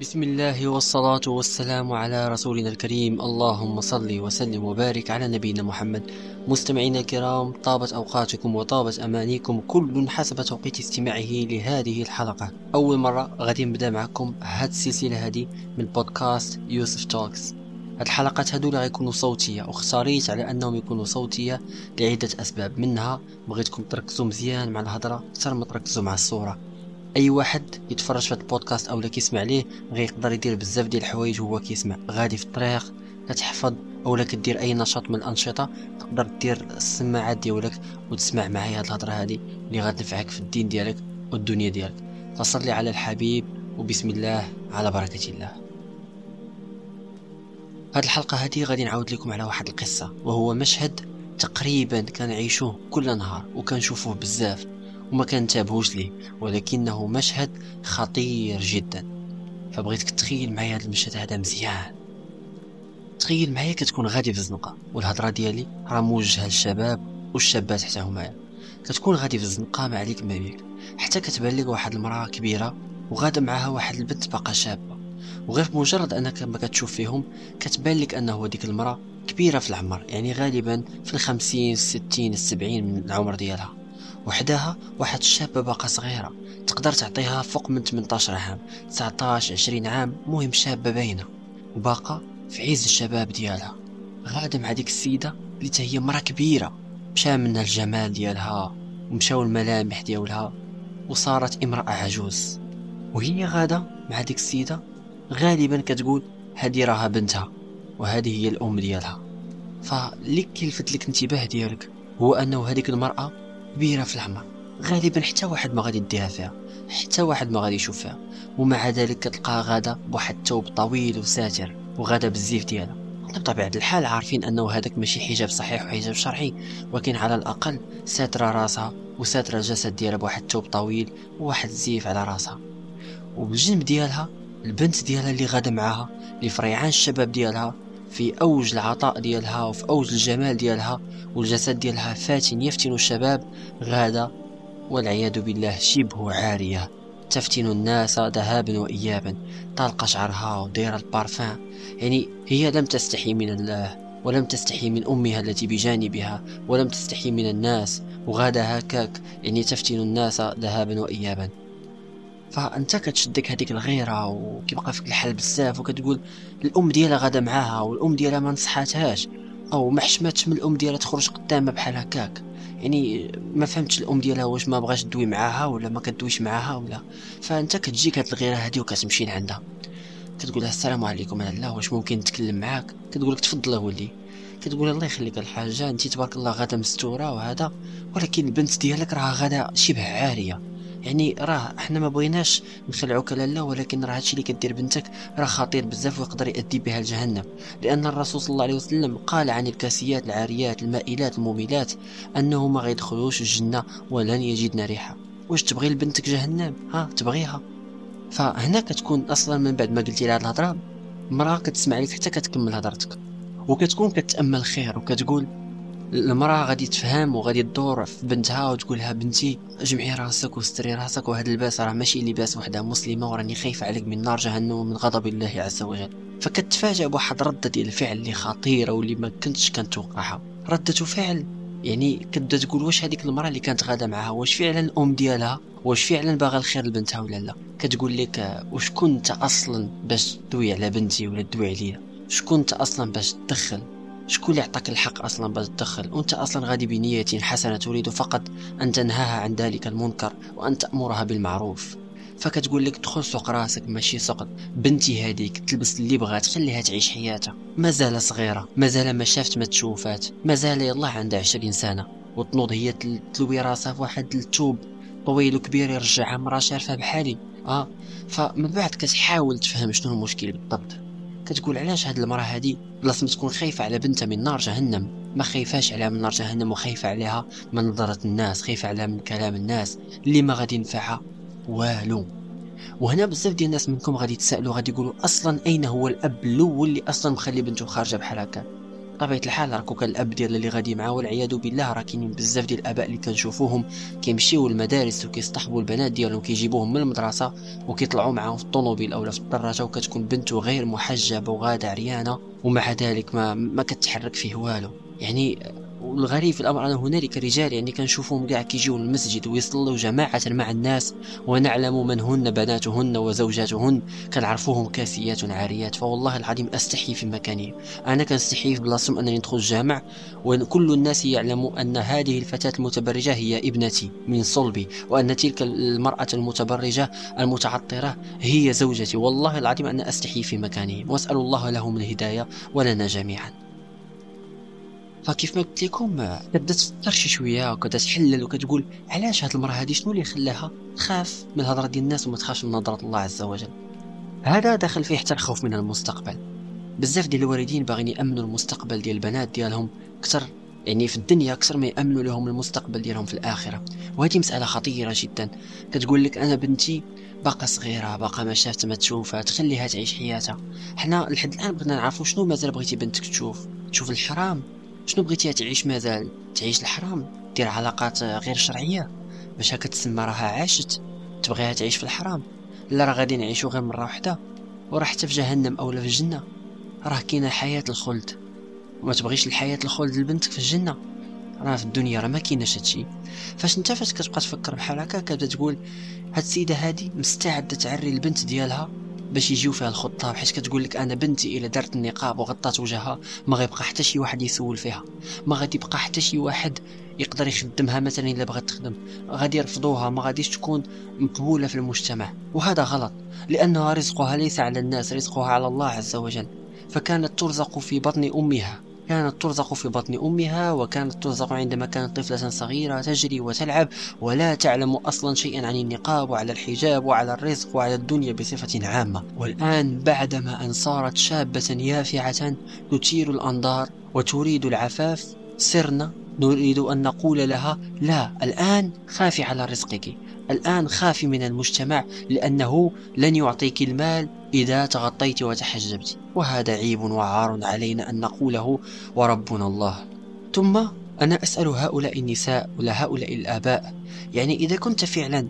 بسم الله والصلاة والسلام على رسولنا الكريم. اللهم صل وسلم وبارك على نبينا محمد. مستمعينا الكرام طابت أوقاتكم وطابت أمانيكم كل حسب توقيت استماعه لهذه الحلقة. أول مرة غادي نبدأ معكم هاد السلسلة هذه من بودكاست يوسف توكس. هاد الحلقات هادو غيكونوا صوتية واختاريت على أنهم يكونوا صوتية لعدة أسباب. منها بغيتكم تركزوا مزيان مع الهضرة أكثر ما تركزوا مع الصورة. أي واحد يتفرج في البودكاست أو كيسمع ليه غيقدر يدير بزاف ديال الحوايج وهو كيسمع. غادي في الطريق كتحفظ اولا كدير أي نشاط من الأنشطة تقدر دير السماعات ديالك وتسمع معايا هاد الهضرة هادي اللي غتنفعك في الدين ديالك والدنيا ديالك. فصلي على الحبيب وبسم الله على بركة الله. هاد الحلقة هادي غادي نعاود لكم على واحد القصة وهو مشهد تقريبا كنعيشوه كل نهار وكنشوفوه بزاف. وما كنتابهوش ليه ولكنه مشهد خطير جدا. فبغيتك تخيل معايا هذا المشهد هذا مزيان. تخيل معايا كتكون غادي في الزنقة والهضرة ديالي راه موجهة للشباب والشابات حتى هما. كتكون غادي في الزنقة ما عليك ما بيك حتى كتبان لك واحد المرأة كبيرة وغادا معاها واحد البنت باقا شابة. وغير بمجرد أنك ما كتشوف فيهم كتبان لك أنه ديك المرأة كبيرة في العمر يعني غالبا في الخمسين الستين السبعين من العمر ديالها. وحداها واحد الشابة باقا صغيرة. تقدر تعطيها فوق من 18 عام. 19 20 عام مهم شابة باينة. وباقا في عز الشباب ديالها. غادة مع ديك السيدة اللي هي مرة كبيرة. مشى منها الجمال ديالها ومشاو الملامح ديالها وصارت امرأة عجوز. وهي غادة مع ديك السيدة غالبا كتقول هذه راها بنتها وهذه هي الأم ديالها. فاللي كيلفت لك انتباه ديالك؟ هو أنه هذيك المرأة كبيرة في العمر. غالبا حتى واحد ما غادي يديها فيها. حتى واحد ما غادي يشوف فيها. ومع ذلك كتلقاها غادا بواحد الثوب طويل وساتر وغادا بالزيف ديالها. بطبيعة الحال عارفين أنه هذاك ماشي حجاب صحيح وحجاب شرعي. ولكن على الأقل ساترة راسها وساترة الجسد ديالها بواحد الثوب طويل وواحد الزيف على راسها. وبالجنب ديالها البنت ديالها اللي غادا معاها اللي فريعان الشباب ديالها في أوج العطاء ديالها وفي أوج الجمال ديالها والجسد ديالها فاتن يفتن الشباب غادة والعياذ بالله شبه عارية. تفتن الناس ذهابا وإيابا طالقة شعرها ودير البارفان. يعني هي لم تستحي من الله ولم تستحي من أمها التي بجانبها ولم تستحي من الناس وغادة هكاك. يعني تفتن الناس ذهابا وإيابا. فأنت كتشدك هذيك الغيرة وكيبقى فيك الحال بزاف وكتقول الأم ديالها غادا معاها والأم ديالها ما نصحاتهاش. أو ما حشماتش من الأم ديالها تخرج قدامها بحال هكاك. يعني ما فهمتش الأم ديالها واش ما بغاش تدوي معاها ولا ما كدويش معاها ولا. فأنت كتجيك هاد الغيرة هادي وكتمشي لعندها. كتقول لها السلام عليكم لا واش ممكن نتكلم معاك؟ كتقول لك تفضل ولي. كتقول الله يخليك الحاجة انت تبارك الله غادا مستورة وهذا ولكن البنت ديالك راه غادا شبه عارية. يعني راه إحنا ما بغيناش نخلعوك لالا ولكن راه هادشي اللي كدير بنتك راه خطير بزاف ويقدر يؤدي بها لجهنم. لأن الرسول صلى الله عليه وسلم قال عن الكاسيات العاريات المائلات المميلات أنه ما غيدخلوش الجنة ولن يجدن ريحة. واش تبغي لبنتك جهنم؟ ها تبغيها. فهنا كتكون أصلا من بعد ما قلتي لها الهضرة مرأة كتسمع لك حتى كتكمل هضرتك. وكتكون كتأمل خير وكتقول المرأة غادي تفهم وغادي تدور في بنتها وتقول لها بنتي جمعي راسك وستري راسك وهذا اللباس راه ماشي لباس وحدة مسلمة وراني خايفة عليك من نار جهنم ومن غضب الله عز وجل. فكتفاجأ بواحد ردة ديال الفعل اللي خطيرة واللي ما كنتش كنتوقعها. ردة فعل يعني كتبدا تقول واش هذيك المرأة اللي كانت غادة معها واش فعلا الأم ديالها واش فعلا باغا الخير لبنتها ولا لا؟ كتقول لك واش كنت أصلا باش تدوي على بنتي ولا تدوي عليا؟ شكون انت أصلا باش تدخل شكون اللي عطاك الحق أصلا باش تدخل؟ وأنت أصلا غادي بنية حسنة تريد فقط أن تنهاها عن ذلك المنكر وأن تأمرها بالمعروف. فكتقول لك دخل سوق راسك ماشي سوق بنتي هذيك تلبس اللي بغات خليها تعيش حياتها. مازال صغيرة مازال ما شافت ما تشوفات. مازال يلا عندها عشرين سنة. وتنوض هي تلوي راسها في واحد التوب. طويل وكبير يرجعها مرا شارفة بحالي. آه فمن بعد كتحاول تفهم شنو المشكل بالضبط. كتقول علاش هاد المرأة هادي؟ بلاص ما تكون خايفة على بنتها من نار جهنم. ما خايفاش عليها من نار جهنم وخايفة عليها من نظره الناس خايفة عليها من كلام الناس اللي ما غادي ينفعها والو. وهنا بزاف ديال الناس منكم غادي يتسائلوا غادي يقولوا أصلا أين هو الأب الأول اللي أصلا مخلي بنته خارجة بحال هكا؟ بطبيعة الحال راكو كان الأب ديال اللي غادي معاه والعياذ بالله راه كاينين بزاف ديال الآباء اللي كنشوفوهم كيمشيو للمدارس وكيصطحبوا البنات ديالهم كيجيبوهم من المدرسة وكيطلعوا معاهم في الطوموبيل اولا في الدراجة وكتكون بنته غير محجبة وغادة عريانة ومع ذلك ما ما كتحرك فيه والو. يعني والغريب في الأمر أن هنالك رجال يعني كنشوفهم كاع كيجيو للمسجد ويصلوا جماعة مع الناس ونعلم من هن بناتهن وزوجاتهن كنعرفوهم كاسيات عاريات. فوالله العظيم أستحي في مكاني. أنا كنستحي في بلاصتهم أنني ندخل الجامع وكل الناس يعلم أن هذه الفتاة المتبرجة هي ابنتي من صلبي وأن تلك المرأة المتبرجة المتعطرة هي زوجتي. والله العظيم أنا أستحي في مكانهم وأسأل الله لهم الهداية ولنا جميعا. فكيف ما قلت لكم كتبدا تفكر شي شوية وكتبدا تحلل وكتقول علاش هاد المرأة هادي؟ شنو اللي خلاها؟ تخاف من الهضرة ديال الناس وما تخافش من نظرة الله عز وجل. هذا داخل فيه حتى الخوف من المستقبل. بزاف ديال الوالدين باغيين يأمنوا المستقبل ديال البنات ديالهم أكثر يعني في الدنيا أكثر ما يأمنوا لهم المستقبل ديالهم في الآخرة. وهذه مسألة خطيرة جدا. كتقول لك أنا بنتي باقا صغيرة باقا ما شافت ما تشوف تخليها تعيش حياتها. حنا لحد الآن بغينا نعرفوا شنو مازال بغيتي بنتك تشوف؟ تشوف الحرام؟ شنو بغيتيها تعيش مازال تعيش الحرام دير علاقات غير شرعية. باش هكا تسمى راها عاشت تبغيها تعيش في الحرام. لا راه غادي نعيشو غير مرة واحدة وراه حتى في جهنم اولا في الجنة. راه كاينة حياه الخلد. وما تبغيش الحياة الخلد لبنتك في الجنة. راه في الدنيا راه ما كايناش هادشي. فاش انت فاش كتبقى تفكر بحال هكا كتبدا تقول هاد السيدة هادي مستعدة تعري البنت ديالها باش يجيو فيها الخطاب حيت كتقول لك أنا بنتي إلا دارت النقاب وغطات وجهها ما غيبقى حتى شي واحد يسول فيها. ما غادي يبقى حتى شي واحد يقدر يخدمها مثلا إلا بغات تخدم. غادي يرفضوها ما غاديش تكون مقبولة في المجتمع. وهذا غلط لأنها رزقها ليس على الناس رزقها على الله عز وجل. فكانت ترزق في بطن أمها. كانت ترزق في بطن أمها وكانت ترزق عندما كانت طفلة صغيرة تجري وتلعب. ولا تعلم أصلا شيئا عن النقاب وعلى الحجاب وعلى الرزق وعلى الدنيا بصفة عامة. والآن بعدما أن صارت شابة يافعة تثير الأنظار وتريد العفاف صرنا نريد أن نقول لها لا الآن خافي على رزقك. الآن خافي من المجتمع لأنه لن يعطيك المال إذا تغطيت وتحجبت وهذا عيب وعار علينا أن نقوله وربنا الله. ثم أنا أسأل هؤلاء النساء ولا هؤلاء الآباء يعني إذا كنت فعلا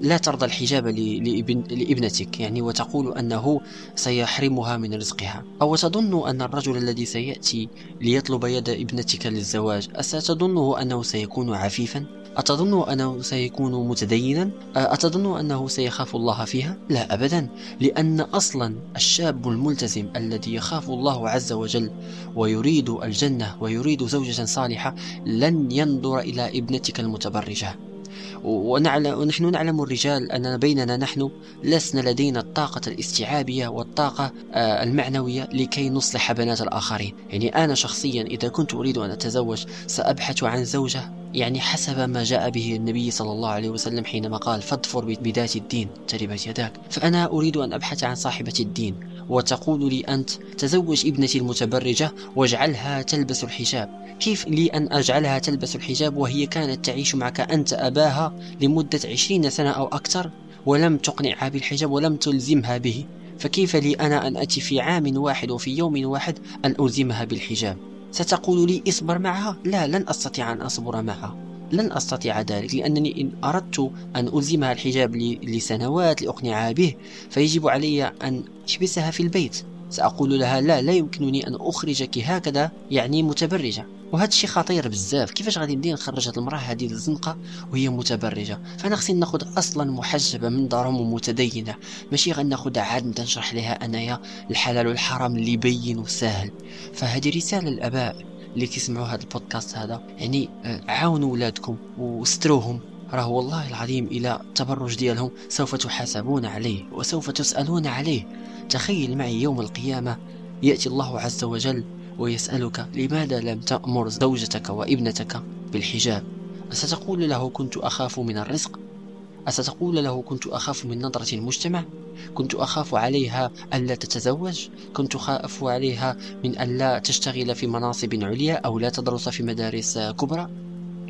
لا ترضى الحجاب لابن لإبنتك يعني وتقول أنه سيحرمها من رزقها أو تظن أن الرجل الذي سيأتي ليطلب يد ابنتك للزواج أستظنه أنه سيكون عفيفا أتظن أنه سيكون متدينا؟ أتظن أنه سيخاف الله فيها؟ لا أبدا لأن أصلا الشاب الملتزم الذي يخاف الله عز وجل ويريد الجنة ويريد زوجة صالحة لن ينظر إلى ابنتك المتبرجة ونعلم ونحن نعلم الرجال أننا بيننا نحن لسنا لدينا الطاقة الاستيعابية والطاقة آه، المعنوية لكي نصلح بنات الآخرين. يعني أنا شخصيا إذا كنت أريد أن أتزوج سأبحث عن زوجة يعني حسب ما جاء به النبي صلى الله عليه وسلم حينما قال فاظفر بذات الدين. تربت يداك. فأنا أريد أن أبحث عن صاحبة الدين وتقول لي أنت تزوج ابنتي المتبرجة واجعلها تلبس الحجاب. كيف لي أن أجعلها تلبس الحجاب وهي كانت تعيش معك أنت أباها لمدة عشرين سنة أو أكثر ولم تقنعها بالحجاب ولم تلزمها به؟ فكيف لي أنا أن أتي في عام واحد وفي يوم واحد أن ألزمها بالحجاب؟ ستقول لي اصبر معها. لا لن أستطيع أن أصبر معها. لن أستطيع ذلك لأنني إن أردت أن ألزمها الحجاب لسنوات لأقنعها به فيجب علي أن أحبسها في البيت. سأقول لها لا لا يمكنني أن أخرجك هكذا يعني متبرجة. وهذا الشيء خطير بزاف. كيفاش غادي ندير نخرج هذه المرأة هذه للزنقه وهي متبرجة؟ فأنا خصني ناخذ أصلا محجبة من دارهم ومتدينة. ماشي غناخذها عاد نبدا نشرح لها أنايا الحلال والحرام اللي بين وسهل. فهذه رسالة للآباء اللي كيسمعوا هذا البودكاست هذا. يعني آه، عاونوا ولادكم وستروهم. راه والله العظيم إلى التبرج ديالهم سوف تحاسبون عليه وسوف تسألون عليه. تخيل معي يوم القيامة يأتي الله عز وجل ويسألك لماذا لم تأمر زوجتك وابنتك بالحجاب؟ أستقول له كنت أخاف من الرزق؟ أستقول له كنت أخاف من نظرة المجتمع؟ كنت أخاف عليها ألا تتزوج؟ كنت أخاف عليها من ألا تشتغل في مناصب عليا أو لا تدرس في مدارس كبرى؟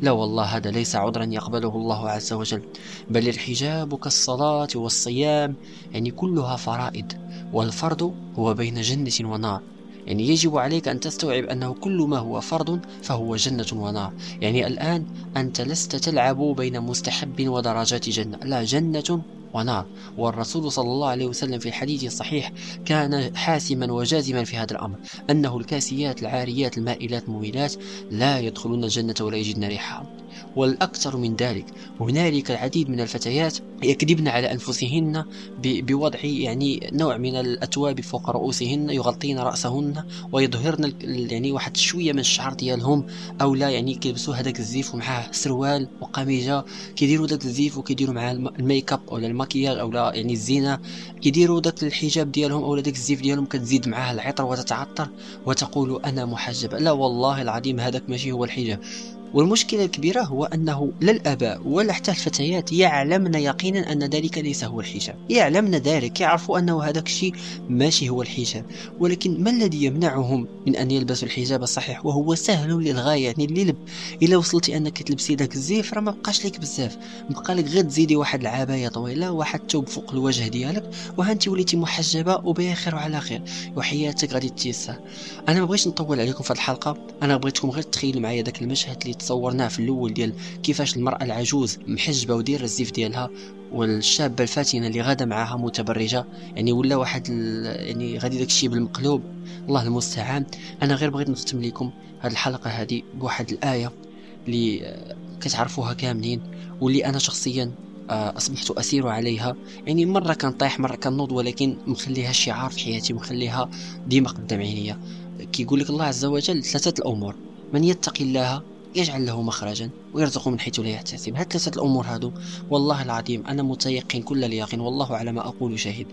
لا والله هذا ليس عذرا يقبله الله عز وجل بل الحجاب كالصلاة والصيام يعني كلها فرائض والفرض هو بين جنة ونار. يعني يجب عليك أن تستوعب أنه كل ما هو فرض فهو جنة ونار. يعني الآن أنت لست تلعب بين مستحب ودرجات جنة. لا جنة ونار. والرسول صلى الله عليه وسلم في الحديث الصحيح كان حاسما وجازما في هذا الأمر أنه الكاسيات العاريات المائلات المميلات لا يدخلون الجنة ولا يجدن ريحها. والأكثر من ذلك. هنالك العديد من الفتيات يكذبن على أنفسهن بوضع يعني نوع من الأتواب فوق رؤوسهن يغطين رأسهن ويظهرن يعني واحد شوية من الشعر ديالهم أو لا يعني كيلبسوا هذاك الزيف ومعاه سروال وقميجة. كيديروا ذاك الزيف وكيديروا معاه الميك اب ولا الماكياج لا يعني الزينة. كيديروا ذاك الحجاب ديالهم أو ذاك الزيف ديالهم كتزيد معاه العطر وتتعطر وتقول أنا محجبة لا والله العظيم هذاك ماشي هو الحجاب. والمشكلة الكبيرة هو أنه لا الآباء ولا حتى الفتيات يعلمن يقينا أن ذلك ليس هو الحجاب. يعلمن ذلك يعرفوا أنه هذاك الشيء ماشي هو الحجاب. ولكن ما الذي يمنعهم من أن يلبسوا الحجاب الصحيح؟ وهو سهل للغاية يعني اللي لب إلا وصلتي أنك تلبسي ذاك الزيف راه ما بقاش لك بزاف. بقى لك غير تزيدي واحد العباية طويلة واحد توب فوق الوجه ديالك. وهانتي وليتي محجبة وبخير وعلى خير. وحياتك غادي تيسر. أنا ما بغيتش نطول عليكم في الحلقة. أنا بغيتكم غير تخيلوا معايا ذاك المشهد اللي تصورناه في الأول ديال كيفاش المرأة العجوز محجبة ودير الزيف ديالها والشابة الفاتنة اللي غادة معاها متبرجة يعني ولا واحد يعني غادي داكشي بالمقلوب. الله المستعان. أنا غير بغيت نختم لكم هذه الحلقة هذه بواحد الآية اللي كتعرفوها كاملين واللي أنا شخصيا آه، أصبحت أسير عليها. يعني مرة كنطيح مرة كنوض ولكن مخليها شعار في حياتي مخليها ديما قدام عينيا. كيقول لك الله عز وجل ثلاثة الأمور من يتقي الله يجعل له مخرجا ويرزقه من حيث لا يحتسب. هاد ثلاثة الأمور هادو والله العظيم أنا متيقن كل اليقين والله على ما أقول شاهد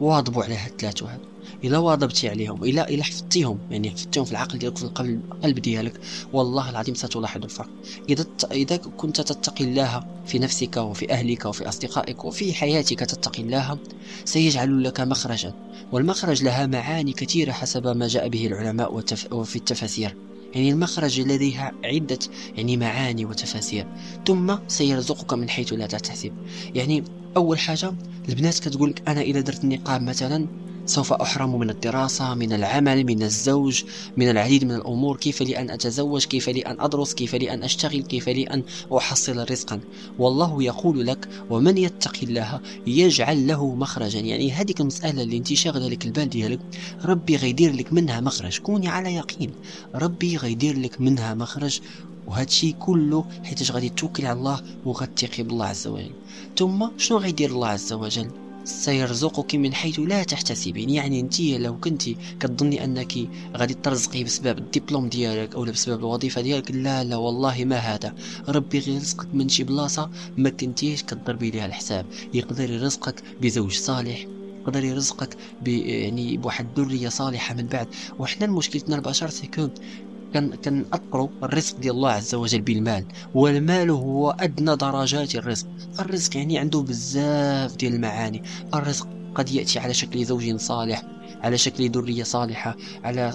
واظبوا على هاد الثلاثة هادو. إلا واظبتي عليهم إلا إلا حفظتيهم يعني حفظتيهم في العقل ديالك في القلب ديالك والله العظيم ستلاحظ الفرق. إذا إذا كنت تتقي الله في نفسك وفي أهلك وفي أصدقائك وفي حياتك تتقي الله سيجعل لك مخرجا. والمخرج لها معاني كثيرة حسب ما جاء به العلماء وفي التفاسير. يعني المخرج لديها عدة يعني معاني وتفاسير ثم سيرزقك من حيث لا تحتسب يعني أول حاجة البنات كتقولك أنا إذا درت النقاب مثلا سوف أحرم من الدراسة من العمل من الزوج من العديد من الأمور. كيف لي أن أتزوج؟ كيف لي أن أدرس؟ كيف لي أن أشتغل؟ كيف لي أن أحصل رزقا؟ والله يقول لك ومن يتق الله يجعل له مخرجا. يعني هذيك المسألة اللي انت شاغلة لك البال ديالك ربي غيدير لك منها مخرج. كوني على يقين ربي غيدير لك منها مخرج. وهذا الشيء كله حيت غادي توكل على الله وغتثقي بالله عز وجل. ثم شنو غيدير الله عز وجل؟ سيرزقك من حيث لا تحتسبين. يعني انت لو كنت كتظني أنك غادي ترزقي بسبب الدبلوم ديالك أو بسبب الوظيفة ديالك لا لا والله ما هذا. ربي غيرزقك من شي بلاصة ما كنتيش كتضربي ليها الحساب. يقدر يرزقك بزوج صالح يقدر يرزقك ب يعني بواحد الذريه صالحة من بعد. وحنا مشكلتنا البشر سيكو كنأطروا الرزق ديال الله عز وجل بالمال. والمال هو أدنى درجات الرزق. الرزق يعني عنده بزاف ديال المعاني. الرزق قد يأتي على شكل زوج صالح على شكل ذرية صالحة على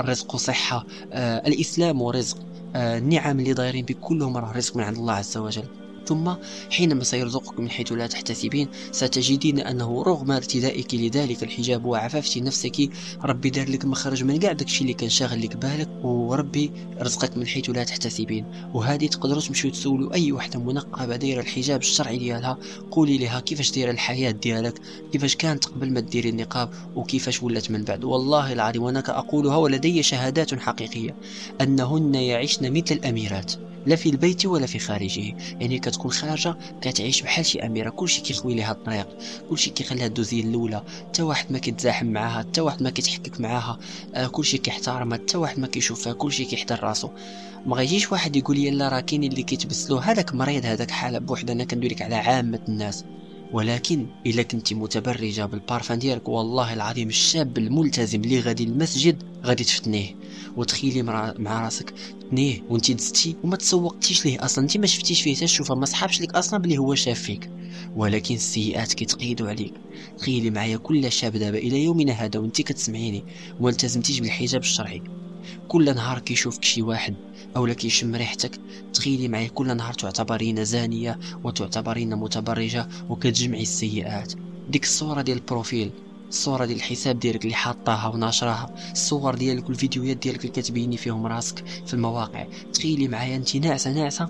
الرزق صحة. آه الإسلام ورزق آه النعم اللي دايرين بكلهم راه رزق من عند الله عز وجل. ثم حينما سيرزقك من حيث لا تحتسبين ستجدين أنه رغم ارتدائك لذلك الحجاب وعففتي نفسك ربي دار لك مخرج من كاع داكشي اللي كان شاغل لك بالك وربي رزقك من حيث لا تحتسبين. وهذه تقدروا تمشيو تسولوا أي وحدة منقبة دايرة الحجاب الشرعي ديالها قولي لها كيفاش دايرة الحياة ديالك كيفاش كانت قبل ما ديري النقاب وكيفاش ولات من بعد. والله العظيم وأنا كأقولها ولدي شهادات حقيقية أنهن يعيشن مثل الأميرات. لا في البيت ولا في خارجه. يعني كتكون خارجة كتعيش بحال شي أميرة. كلشي كيخوي ليها الطريق. كلشي كيخليها دوزي الأولى. حتى واحد ما كيتزاحم معاها حتى واحد ما كيتحكك معاها. آه كلشي كيحترمها حتى واحد ما كيشوفها. كلشي كيحضر راسو. ما غيجيش واحد يقول لي لا راه كاين اللي كيتبسلو هذاك مريض هذاك حالة. بوحده أنا كندوي لك على عامة الناس. ولكن إلا كنتي متبرجة بالبارفان ديالك والله العظيم الشاب الملتزم اللي غادي المسجد غادي تفتنيه. وتخيلي مع راسك تنيه وانت دزتي وما تسوقتيش ليه أصلا. انت ما شفتيش فيه حتى ما صحابش لك أصلا بلي هو شاف فيك. ولكن السيئات كيتقيدوا عليك. تخيلي معايا كل شاب دابا إلى يومنا هذا وانت كتسمعيني وما التزمتيش بالحجاب الشرعي. كل نهار كيشوفك شي واحد اولا كيشم ريحتك. تخيلي معايا كل نهار تعتبرين زانية وتعتبرين متبرجة وكتجمعي السيئات. ديك الصورة ديال البروفيل الصورة ديال الحساب ديالك اللي حاطاها وناشراها الصور ديالك والفيديوهات ديالك اللي كتبيني فيهم راسك في المواقع. تخيلي معايا انت ناعسة ناعسة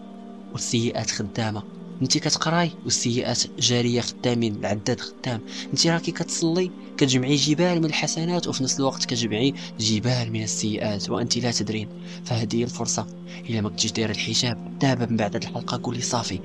والسيئات خدامة. انت كتقراي والسيئات جارية خدامين العداد خدام. انت راكي كتصلي كتجمعي جبال من الحسنات وفي نفس الوقت كتجمعي جبال من السيئات وانت لا تدرين. فهذه الفرصة. إلا ما كنتيش داير الحجاب دابا من بعد الحلقة قولي صافي.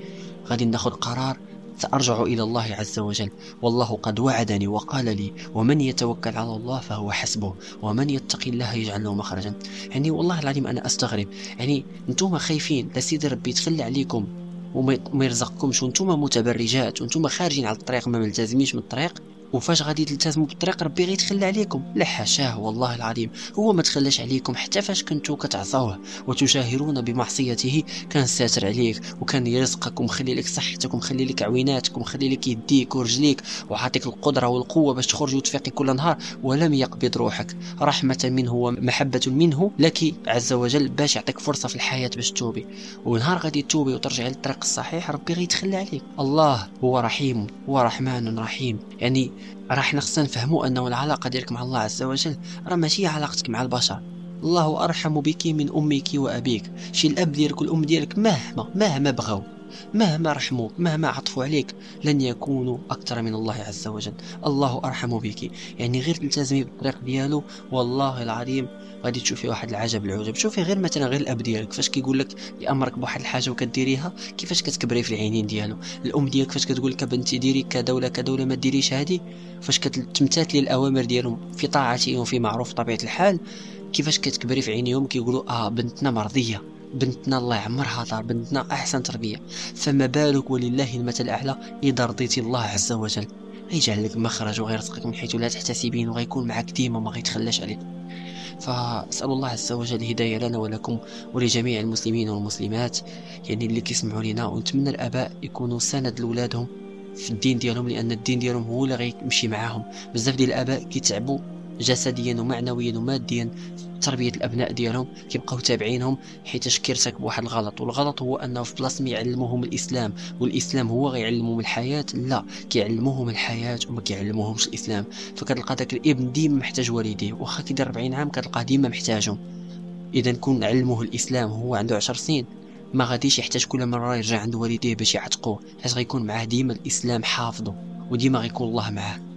غادي ناخذ قرار سأرجع إلى الله عز وجل. والله قد وعدني وقال لي ومن يتوكل على الله فهو حسبه ومن يتقي الله يجعل له مخرجا. يعني والله العظيم أنا أستغرب. يعني أنتم خايفين لسيدي ربي يتخلى عليكم. وما يرزقكمش وأنتم متبرجات وأنتم خارجين على الطريق ما ملتزمينش من الطريق. وفاش غادي تلتزموا بالطريق ربي غيتخلى عليكم. لا حاشاه والله العظيم. هو ما تخلاش عليكم حتى فاش كنتو كتعصوه وتشاهرون بمعصيته كان ساتر عليك وكان يرزقك ومخلي لك صحتك ومخلي لك عويناتك ومخلي لك يديك ورجليك وعاطيك القدرة والقوة باش تخرجي وتفيقي كل نهار ولم يقبض روحك. رحمة منه ومحبة منه لك عز وجل باش يعطيك فرصة في الحياة باش توبي. ونهار غادي توبي وترجعي للطريق الصحيح ربي غيتخلى عليك. الله هو رحيم هو رحمن رحيم. يعني راه حنا خصنا أنه العلاقة ديالك مع الله عز وجل راه ماشي علاقتك مع البشر. الله أرحم بك من أمك وأبيك. شي الأب ديالك والأم ديالك مهما مهما بغاو. مهما رحموك مهما عطفوا عليك لن يكونوا أكثر من الله عز وجل. الله أرحم بك. يعني غير تلتزمي بالطريق ديالو. والله العظيم غادي تشوفي واحد العجب العجب. شوفي غير مثلا غير الأب ديالك. فاش كيقول لك يامرك بواحد الحاجة وكديريها كيفاش كتكبري في العينين ديالو؟ الأم ديالك فاش كتقول لك بنتي ديري كذا ولا كذا ولا ما ديريش هذه فاش كتمتثلي الاوامر ديالهم في طاعتهم وفي معروف طبيعة الحال كيفاش كتكبري في عينيهم؟ كيقولوا آه بنتنا مرضية. بنتنا الله يعمرها دار بنتنا أحسن تربية. فما بالك ولله المثل الأعلى إذا رضيتي الله عز وجل. غيجعل لك مخرج وغيرزقك من حيث لا تحتسبين وغيكون معك ديما ما غيتخلاش عليك فأسأل الله عز وجل الهداية لنا ولكم ولجميع المسلمين والمسلمات. يعني اللي كيسمعوا لنا ونتمنى الآباء يكونوا سند لولادهم في الدين ديالهم لأن الدين ديالهم هو اللي غيمشي معاهم. بزاف ديال الآباء كيتعبوا جسديا ومعنويا وماديا تربية الأبناء ديالهم كيبقاو تابعينهم حيت كيرتكبوا واحد الغلط. والغلط هو أنه في بلاصه ما يعلموهم الإسلام والإسلام هو غيعلمهم الحياة. لا كيعلموهم الحياة وما كيعلموهمش الإسلام. فكتلقى داك الإبن ديما محتاج والديه واخا كيدير 40 عام كتلقاه ديما محتاجهم. إذا كون نعلموه الإسلام وهو عنده 10 سنين ما غاديش يحتاج كل مرة يرجع عند والديه باش يعتقوه حيت غيكون معاه ديما الإسلام حافظه وديما غيكون الله معاه.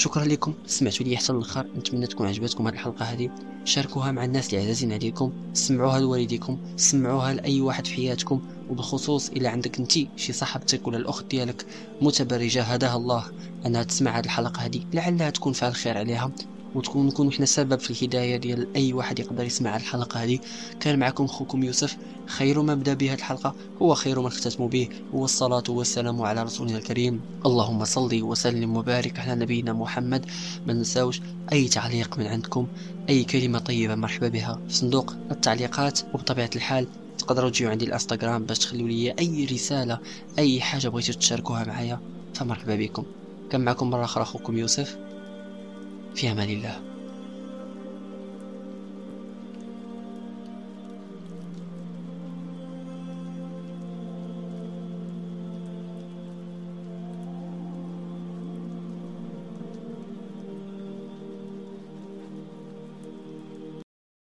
شكرا لكم. سمعتوا لي حتى الآخر نتمنى تكون عجبتكم هذه الحلقة هذه. شاركوها مع الناس اللي عزازين عليكم. سمعوها لوالديكم. سمعوها لأي واحد في حياتكم. وبالخصوص الا عندك أنت شي صاحبتك ولا الأخت ديالك متبرجة. هداها الله أنها تسمع هذه الحلقة هذه. لعلها تكون فعل خير عليها. وتكون نكون حنا سبب في الهداية ديال أي واحد يقدر يسمع الحلقة هذه. كان معكم خوكم يوسف. خير ما بدا به الحلقة هو خير ما اختتم به. هو الصلاة والسلام على رسولنا الكريم. اللهم صل وسلم وبارك على نبينا محمد. ما نساوش أي تعليق من عندكم أي كلمة طيبة مرحبا بها. في صندوق التعليقات وبطبيعة الحال تقدروا تجيو عندي الإنستغرام باش تخلوا لي أي رسالة أي حاجة بغيتوا تشاركوها معايا فمرحبا بكم. كان معكم مرة أخرى اخوكم يوسف. في أمان الله.